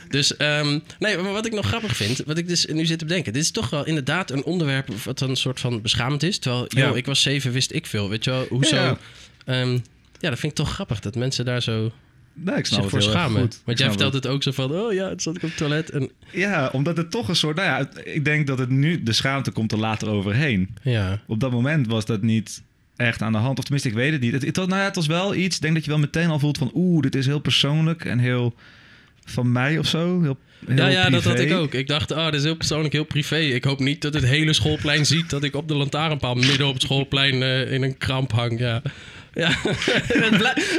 Dus, ehm, nee, maar wat ik nog grappig vind, wat ik dus nu zit te bedenken. Dit is toch wel inderdaad een onderwerp wat een soort van beschamend is. Terwijl, joh, Ja. ik was zeven, wist ik veel. Weet je wel? Hoezo? Ja. Ehm, ja, dat vind ik toch grappig dat mensen daar zo Nee, ik snap zich het voor schamen. goed. Want jij vertelt het ook zo van, oh ja, het zat ik op het toilet. En Ja, omdat het toch een soort... Nou ja, het- ik denk dat het nu... De schaamte komt er later overheen. ja, Op dat moment was dat niet echt aan de hand. Of tenminste, ik weet het niet. Het, het, was- nou ja, het was wel iets... Ik denk dat je wel meteen al voelt van... Oeh, dit is heel persoonlijk en heel van mij of zo. Heel, heel ja, ja dat had ik ook. Ik dacht, oh, dit is heel persoonlijk, heel privé. Ik hoop niet dat het hele schoolplein ziet dat ik op de lantaarnpaal midden op het schoolplein eh, in een kramp hang. Ja. Ja, het,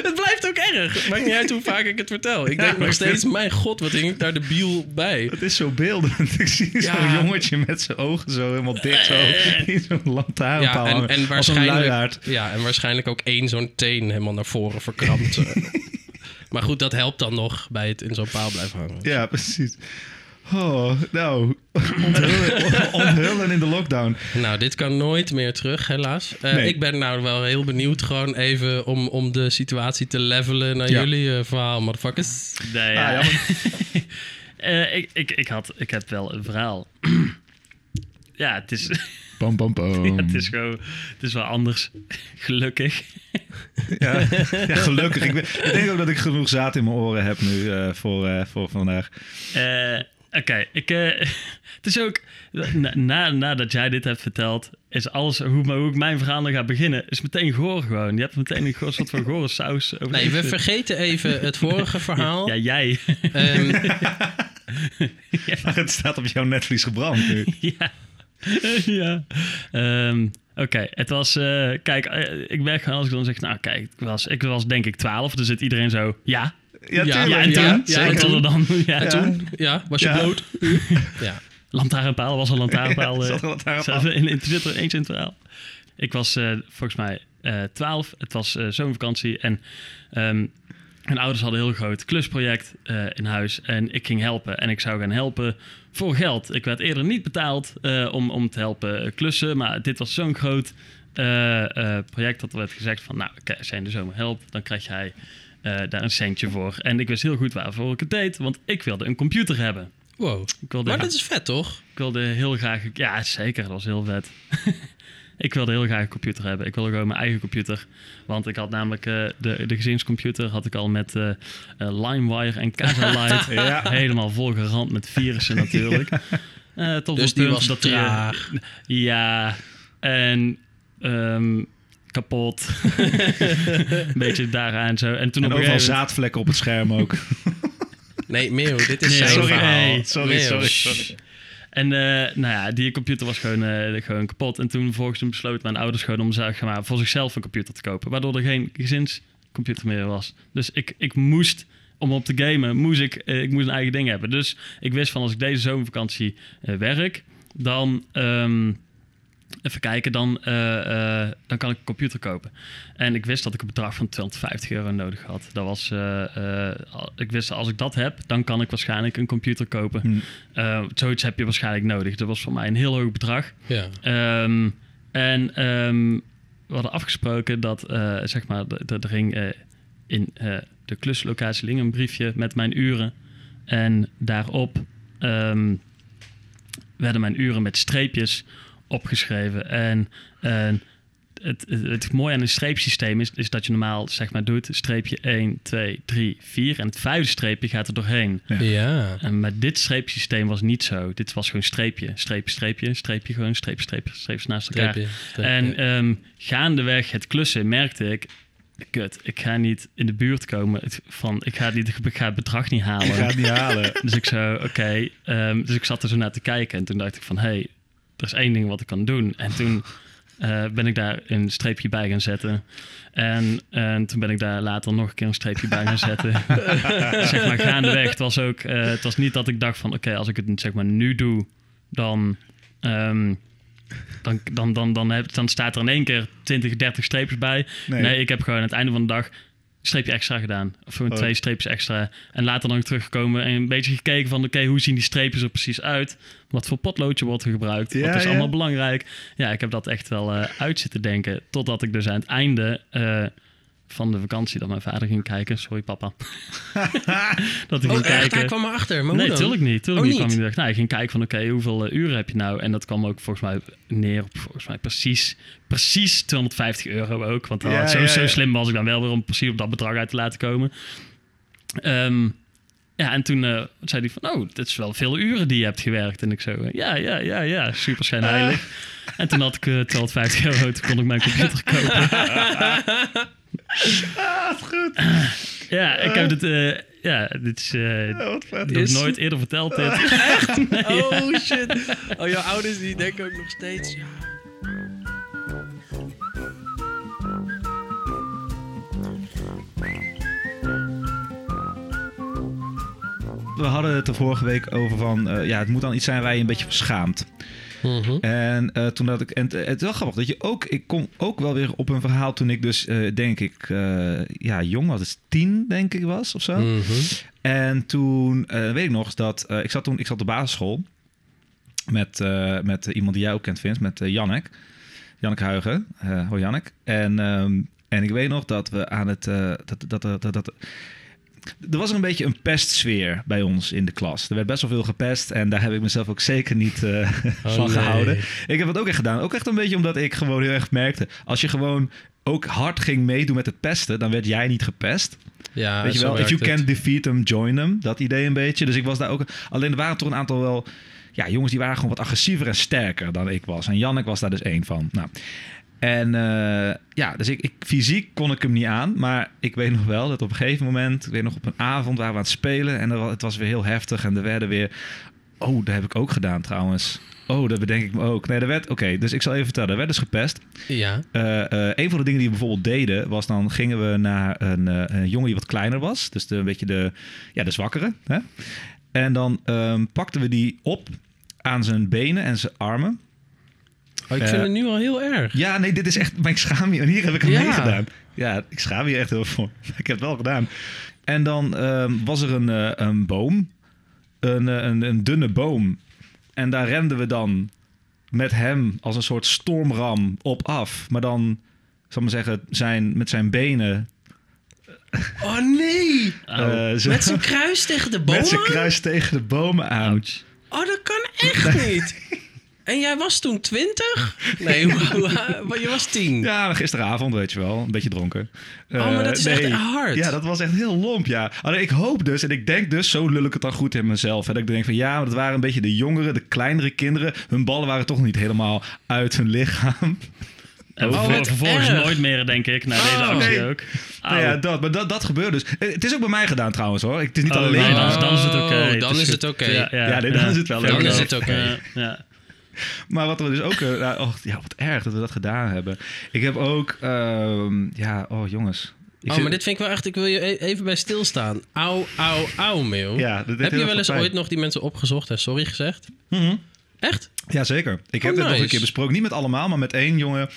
het blijft ook erg. Maakt niet uit hoe vaak ik het vertel. Ik denk nog vind- steeds, mijn god, wat hing ik daar de biel bij. Het is zo beeldend. Ik zie zo'n jongetje met zijn ogen zo helemaal dicht. Zo, in zo'n lantaarnpaal Ja, en, waarschijnlijk, ja, en waarschijnlijk ook één zo'n teen helemaal naar voren verkrampt. eh. maar goed, dat helpt dan nog bij het in zo'n paal blijven hangen. Ja, precies. Oh, nou, onthullen, onthullen in de lockdown. Nou, dit kan nooit meer terug, helaas. Eh, Nee. Ik ben nou wel heel benieuwd, gewoon even om, om de situatie te levelen naar Ja. jullie eh, verhaal, motherfuckers. Nee, Ah, ja. jammer. Eh, ik, ik, ik, had, ik heb wel een verhaal. ja, het is, Pam, pam, pam. ja, het is gewoon... Het is wel anders. Gelukkig. Ja, ja, gelukkig. Ik, ben- ik denk ook dat ik genoeg zaad in mijn oren heb nu eh, voor, eh, voor vandaag. Eh, Oké, ik. eh, het is ook. Na, na, nadat jij dit hebt verteld, is alles. Hoe, hoe ik mijn verhaal nog ga beginnen, is meteen goor gewoon. Je hebt meteen een soort van gore saus over. Nee, we vergeten even het vorige verhaal. Ja, jij. Ehm, Het staat op jouw netvlies gebrand nu. ja. ja. Ehm, Oké, het was. eh, kijk, eh, ik merk gewoon als ik dan zeg. Nou, kijk, ik was, ik was denk ik 12. Dan zit iedereen zo. Ja. Ja, Ja, en toen? ja, dan. Ja, Ja. toen. ja, was je Ja. bloot? ja. Lantaarnpaal was een lantaarnpaal. Ja, eh, zat een lantaarnpaal. in, in Twitter eens in het verhaal. Ik was eh, volgens mij eh 12. Het was eh, zomervakantie. En ehm, mijn ouders hadden een heel groot klusproject eh, in huis. En ik ging helpen. En ik zou gaan helpen voor geld. Ik werd eerder niet betaald eh, om, om te helpen klussen. Maar dit was zo'n groot eh, eh, project dat er werd gezegd van... Nou, oké, als jij in de zomer helpt, dan krijg jij eh, daar een centje voor. En ik wist heel goed waarvoor ik het deed. Want ik wilde een computer hebben. Wow. Ik wilde Maar dat is vet, toch? ik wilde heel graag... Ja, zeker. Dat was heel vet. ik wilde heel graag een computer hebben. Ik wilde gewoon mijn eigen computer. Want ik had namelijk eh, de, de gezinscomputer... had ik al met eh, LimeWire en Casalight... Ja. helemaal volgerand met virussen natuurlijk. Tot Dus die was dat traag. ja, en... ehm, kapot. een beetje daaraan zo. En toen En op een overal gegeven moment- zaadvlekken op het scherm ook. Nee, Meeuw, dit is Nee, zijn sorry, verhaal. nee, sorry, sorry, sorry. En eh, nou ja, die computer was gewoon, eh, gewoon kapot. En toen vervolgens toen besloten mijn ouders gewoon om zeg maar, voor zichzelf een computer te kopen. Waardoor er geen gezinscomputer meer was. Dus ik, ik moest, om op te gamen, moest ik, eh, ik moest een eigen ding hebben. Dus ik wist van als ik deze zomervakantie eh, werk, dan... ehm, Even kijken, dan, eh, eh, dan kan ik een computer kopen. En ik wist dat ik een bedrag van 250 euro nodig had. Dat was, eh, ik wist als ik dat heb, dan kan ik waarschijnlijk een computer kopen. Hm. Eh, zoiets heb je waarschijnlijk nodig. Dat was voor mij een heel hoog bedrag. Ja. Ehm, en ehm, we hadden afgesproken dat, zeg maar, er ging in de kluslocatie ging een briefje met mijn uren. En daarop ehm, werden mijn uren met streepjes opgeschreven. En eh, het, het, het mooie aan een streepsysteem is, is dat je normaal zeg maar doet streepje 1, 2, 3, 4 en het vijfde streepje gaat er doorheen. Ja. Ja. En maar dit streepsysteem was niet zo. Dit was gewoon streepje, streepje, streepje, streepje, gewoon streepje, streepje, streepjes naast elkaar. Streepje, streepje. En ehm, gaandeweg het klussen merkte ik, kut, ik ga niet in de buurt komen het- van, ik ga, niet, ik ga het bedrag niet halen. Ik ga het niet halen. Dus ik zo, oké. ehm, dus ik zat er zo naar te kijken en toen dacht ik van, hé, hey, er is één ding wat ik kan doen. En toen eh, ben ik daar een streepje bij gaan zetten. En, en toen ben ik daar later nog een keer een streepje bij gaan zetten. zeg maar gaandeweg. Het was ook, eh, het was niet dat ik dacht van, oké, als ik het zeg maar nu doe, dan... ehm, dan, dan, dan, dan, heb, dan staat er in één keer 20, 30 streepjes bij. Nee. Nee, ik heb gewoon aan het einde van de dag streepje extra gedaan. Of gewoon Oh. twee streepjes extra. En later dan teruggekomen en een beetje gekeken van... oké, hoe zien die streepjes er precies uit? Wat voor potloodje wordt er gebruikt? Ja, Wat is ja. allemaal belangrijk? Ja, ik heb dat echt wel eh, uit zitten denken. Totdat ik dus aan het einde eh, van de vakantie... dat mijn vader ging kijken. Sorry, papa. dat hij Oh, ging echt? kijken. Hij kwam erachter. Maar Nee, tuurlijk niet. Tuurlijk Oh, niet. Kwam hij, dacht, nou, hij ging kijken van, oké, hoeveel eh, uren heb je nou? En dat kwam ook volgens mij neer op, volgens mij precies, precies 250 euro ook. Want Ja, zo, ja, zo ja. slim was ik dan wel weer om precies op dat bedrag uit te laten komen. Ehm, ja, en toen eh, zei hij van, oh, dit is wel veel uren die je hebt gewerkt. En ik zo, eh, ja, ja, ja, ja, super schijnheilig. En toen had ik eh 250 euro, toen kon ik mijn computer kopen. Ah, goed. Ja, ik heb dit, eh, ja, dit is eh, Ja, wat vet. nog Is- nooit eerder verteld dit. Oh shit. Oh, jouw ouders die denken ook nog steeds. Ja. We hadden het er vorige week over van... eh, ja, het moet dan iets zijn waar je een beetje verschaamt. Mhm. En eh, toen had ik... En het, is wel grappig dat je ook... Ik kom ook wel weer op een verhaal toen ik dus, eh, denk ik... eh, ja, jong was. Dus tien, denk ik, was of zo. Mhm. En toen weet ik nog dat... ik zat toen ik zat op de basisschool... Met, met iemand die jij ook kent, Vince. Met Jannek. Jannek Huigen. Hoi Jannek. En, ehm, en ik weet nog dat we aan het... dat, dat, dat, dat, dat- er was een beetje een pestsfeer bij ons in de klas. Er werd best wel veel gepest en daar heb ik mezelf ook zeker niet eh, Oh, van nee. gehouden. Ik heb het ook echt gedaan. Ook echt een beetje omdat ik gewoon heel erg merkte... als je gewoon ook hard ging meedoen met het pesten... dan werd jij niet gepest. Ja, Weet je wel, if you werkt het. can defeat them, join them. Dat idee een beetje. Dus ik was daar ook... Alleen er waren toch een aantal wel... Ja, jongens die waren gewoon wat agressiever en sterker dan ik was. En Jannek was daar dus één van. Nou, en eh, ja, dus ik, ik, fysiek kon ik hem niet aan. Maar ik weet nog wel dat op een gegeven moment... Ik weet nog op een avond waren we aan het spelen. En er het was weer heel heftig. En er werden weer... Oh, dat heb ik ook gedaan trouwens. Oh, dat bedenk ik me ook. Nee, er werd... Oké, dus ik zal even vertellen. Er werd dus gepest. Ja. Eh, eh, een van de dingen die we bijvoorbeeld deden, was dan gingen we naar een, een jongen die wat kleiner was. Dus de, een beetje de, ja, de zwakkere. Hè? En dan ehm, pakten we die op aan zijn benen en zijn armen. Oh, ik Eh, vind het nu al heel erg. Ja, nee, dit is echt... Maar ik schaam je. En hier heb ik hem Ja. meegedaan. Ja, ik schaam je echt heel voor. Ik heb het wel gedaan. En dan ehm, was er een, eh, een boom. Een, eh, een, een dunne boom. En daar renden we dan met hem als een soort stormram op af. Maar dan, ik zal maar zeggen, zijn, met zijn benen... Oh nee! Oh, eh, zo- Met zijn kruis tegen de boom met zijn kruis tegen de bomen aan. ouch. Oh, dat kan echt niet. En jij was toen 20? Nee, hoe- je was 10. Ja, gisteravond, weet je wel. Een beetje dronken. Oh, maar dat is Eh, echt hard. Ja, dat was echt heel lomp, ja. Alleen ik hoop dus, en ik denk dus, zo lul ik het dan goed in mezelf. Hè, dat ik denk van, ja, maar dat waren een beetje de jongeren, de kleinere kinderen. Hun ballen waren toch niet helemaal uit hun lichaam. En Oh, vervolgens erg. nooit meer, denk ik, na deze Oh. actie Nee. ook. Nou ja, dat, maar dat, dat gebeurt dus. Eh, Het is ook bij mij gedaan trouwens hoor. Het is niet Oh, alleen. nee, dan, is- maar- dan is het oké. Oh, Het dan is het oké. Ja, ja, Ja, nee, dan is het wel oké. Dan is het oké. Ja, ja. Maar wat we dus ook... nou, oh, ja, wat erg dat we dat gedaan hebben. Ik heb ook... ehm, ja, oh jongens. Ik Oh, zit- maar dit vind ik wel echt... Ik wil je e- even bij stilstaan. Meel. Ja, dat deed Heb je wel eens pijn. ooit nog die mensen opgezocht en sorry gezegd? Mhm. Echt? Jazeker. Ik heb Oh, dit nog een nice. keer besproken. Niet met allemaal, maar met één jongen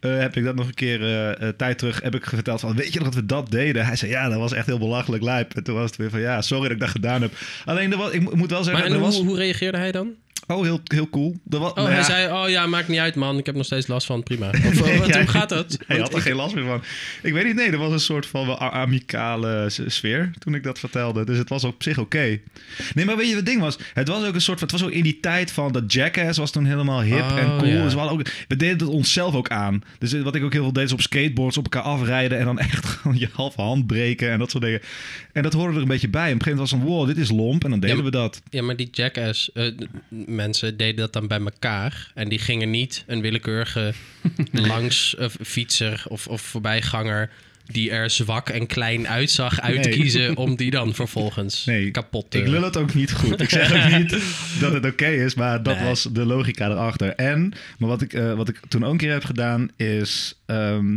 eh, heb ik dat nog een keer eh, tijd terug heb ik verteld van, weet je nog dat we dat deden? Hij zei, ja, dat was echt heel belachelijk lijp. En toen was het weer van, ja, sorry dat ik dat gedaan heb. Alleen, er was, ik mo- moet wel Maar zeggen, en hoe, was... hoe reageerde hij dan? Oh, heel, heel cool. Was, Oh, nou hij ja, zei, oh ja, maakt niet uit man, ik heb nog steeds last van, prima. Of Nee, wat, ja, hoe gaat dat? Hij had er geen last meer van. Ik weet niet, nee, er was een soort van wel amicale sfeer toen ik dat vertelde. Dus het was op zich oké. Nee, maar weet je wat het ding was? Het was ook een soort van, het was ook in die tijd van dat Jackass was toen helemaal hip Oh, en cool. ja. Dus we, hadden ook, we deden het onszelf ook aan. Dus wat ik ook heel veel deed is op skateboards op elkaar afrijden en dan echt gewoon je halve hand breken en dat soort dingen. En dat hoorde er een beetje bij. En op een gegeven moment was het van, wow, dit is lomp. En dan deden we dat. Ja, maar die jackass eh, mensen deden dat dan bij elkaar. En die gingen niet een willekeurige langs eh, fietser of, of voorbijganger die er zwak en klein uitzag uit te Nee. kiezen om die dan vervolgens Nee, kapot te... Ik lul het ook niet goed. Ik zeg ook niet dat het oké is, maar dat Nee. was de logica erachter. En, maar wat ik, eh, wat ik toen ook een keer heb gedaan, is... ehm,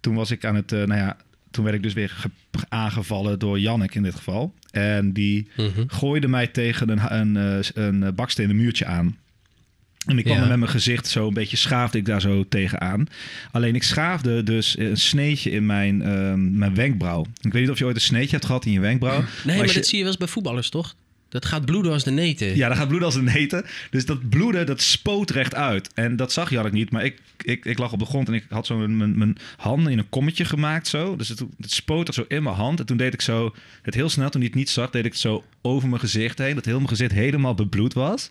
toen was ik aan het... eh, nou ja, toen werd ik dus weer ge- aangevallen door Jannek in dit geval. En die Mhm. gooide mij tegen een, een, eh, een eh, bakstenen muurtje aan. En ik kwam Ja. met mijn gezicht zo een beetje schaafde ik daar zo tegenaan. Alleen ik schaafde dus een sneetje in mijn, ehm, mijn wenkbrauw. Ik weet niet of je ooit een sneetje hebt gehad in je wenkbrauw. Nee, maar, je- dat zie je wel eens bij voetballers, toch? Dat gaat bloeden als de neten. Ja, dat gaat bloeden als een neten. Dus dat bloeden, dat spoot recht uit. En dat zag Jannik niet, maar ik, ik, ik lag op de grond en ik had zo mijn, mijn, handen in een kommetje gemaakt zo. Dus het, het spoot er zo in mijn hand. En toen deed ik zo, het heel snel, toen hij het niet zag, deed ik het zo over mijn gezicht heen. Dat heel mijn gezicht helemaal bebloed was.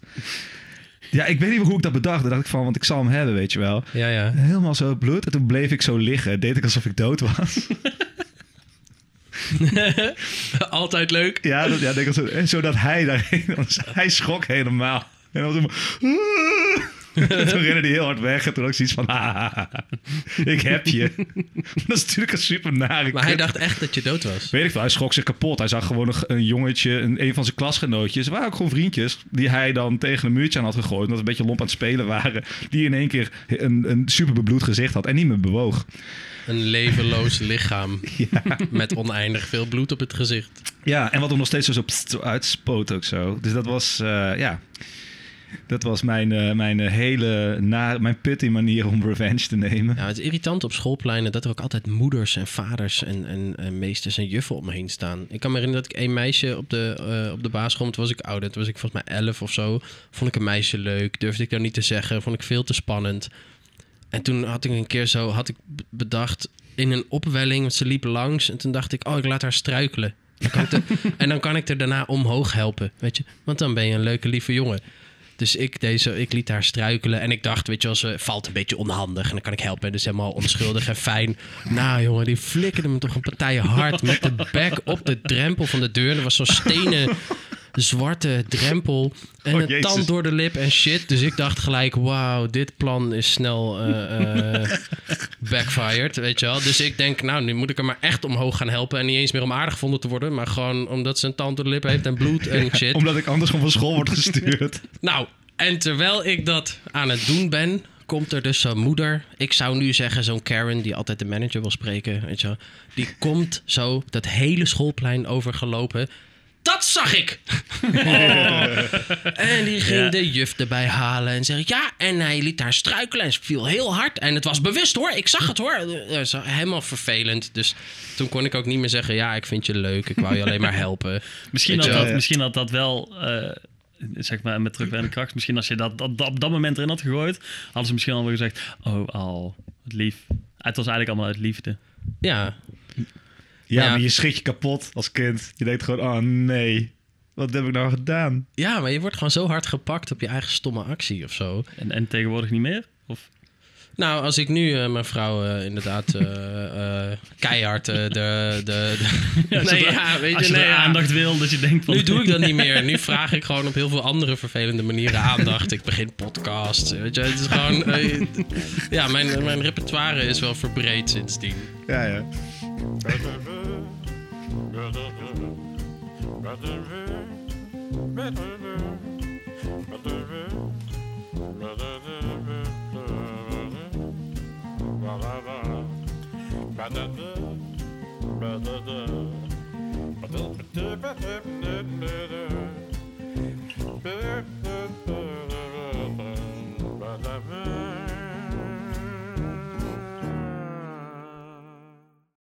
Ja, ik weet niet hoe ik dat bedacht. Toen dacht ik van, want ik zal hem hebben, weet je wel. Ja, ja. Helemaal zo bloed. En toen bleef ik zo liggen. Deed ik alsof ik dood was. Altijd leuk. Ja, dat, ja denk en zodat hij daarheen... Hij schrok helemaal. En dan was toen rende hij heel hard weg. En toen ik zoiets van... "Ah, ik heb je. dat is natuurlijk een super nare Maar hij dacht echt dat je dood was. Weet ik veel, hij schrok zich kapot. Hij zag gewoon een, een jongetje, een, een van zijn klasgenootjes. Waren ook gewoon vriendjes. Die hij dan tegen een muurtje aan had gegooid. Omdat ze een beetje lomp aan het spelen waren. Die in één keer een, een super bebloed gezicht had. En niet meer bewoog. Een levenloos lichaam met oneindig veel bloed op het gezicht. Ja, en wat er nog steeds zo zo uitspoot ook zo. Dus dat was, eh, ja... Dat was mijn, eh, mijn hele, na, mijn putty manier om revenge te nemen. Ja, het is irritant op schoolpleinen dat er ook altijd moeders en vaders en, en, en meesters en juffen om me heen staan. Ik kan me herinneren dat ik een meisje op de, eh, op de basisschool, toen was ik ouder, toen was ik volgens mij elf of zo, vond ik een meisje leuk, durfde ik dat niet te zeggen, vond ik veel te spannend. En toen had ik een keer zo, had ik bedacht in een opwelling, want ze liep langs en toen dacht ik, oh ik laat haar struikelen. Dan kan ik en dan kan ik er daarna omhoog helpen, weet je, want dan ben je een leuke lieve jongen. Dus ik, deze, ik liet haar struikelen en ik dacht, weet je wel, ze valt een beetje onhandig en dan kan ik helpen. En dus helemaal onschuldig en fijn. Nou jongen, die flikkerde me toch een partij hard met de bek op de drempel van de deur. Er was zo'n stenen zwarte drempel en Oh, een Jezus. tand door de lip en shit. Dus ik dacht gelijk, wauw, dit plan is snel eh, eh, backfired, weet je wel. Dus ik denk, nou, nu moet ik er maar echt omhoog gaan helpen. En niet eens meer om aardig gevonden te worden, maar gewoon omdat ze een tand door de lip heeft en bloed en shit. Omdat ik anders gewoon van school word gestuurd. Nou, en terwijl ik dat aan het doen ben, komt er dus zo'n moeder. Ik zou nu zeggen zo'n Karen die altijd de manager wil spreken, weet je wel. Die komt zo dat hele schoolplein overgelopen. Dat zag ik! En die ging Ja. de juf erbij halen en zei ja, en hij liet haar struikelen en ze viel heel hard. En het was bewust hoor, ik zag het hoor. Helemaal vervelend. Dus toen kon ik ook niet meer zeggen, ja, ik vind je leuk, ik wou je alleen maar helpen. Misschien had, dat, wel. misschien had dat wel, eh, zeg maar met terugwerkende kracht, misschien als je dat, dat, dat op dat moment erin had gegooid, hadden ze misschien al wel gezegd, oh, al, wat lief. Het was eigenlijk allemaal uit liefde. Ja, Ja, Ja. maar je schrik je kapot als kind. Je denkt gewoon, oh nee, wat heb ik nou gedaan? Ja, maar je wordt gewoon zo hard gepakt op je eigen stomme actie of zo. En, en tegenwoordig niet meer? Of, Nou, als ik nu eh, mijn vrouw eh, inderdaad eh, eh, keihard de... de, de Ja, nee, zodra- ja, weet als je, je nee, er ja. aandacht wil, dat je denkt van... Nu doe ik dat niet meer. Nu vraag ik gewoon op heel veel andere vervelende manieren aandacht. Ik begin podcasts. Weet je, het is gewoon. ja, mijn, mijn repertoire is wel verbreed sindsdien. Ja, ja. Yeah.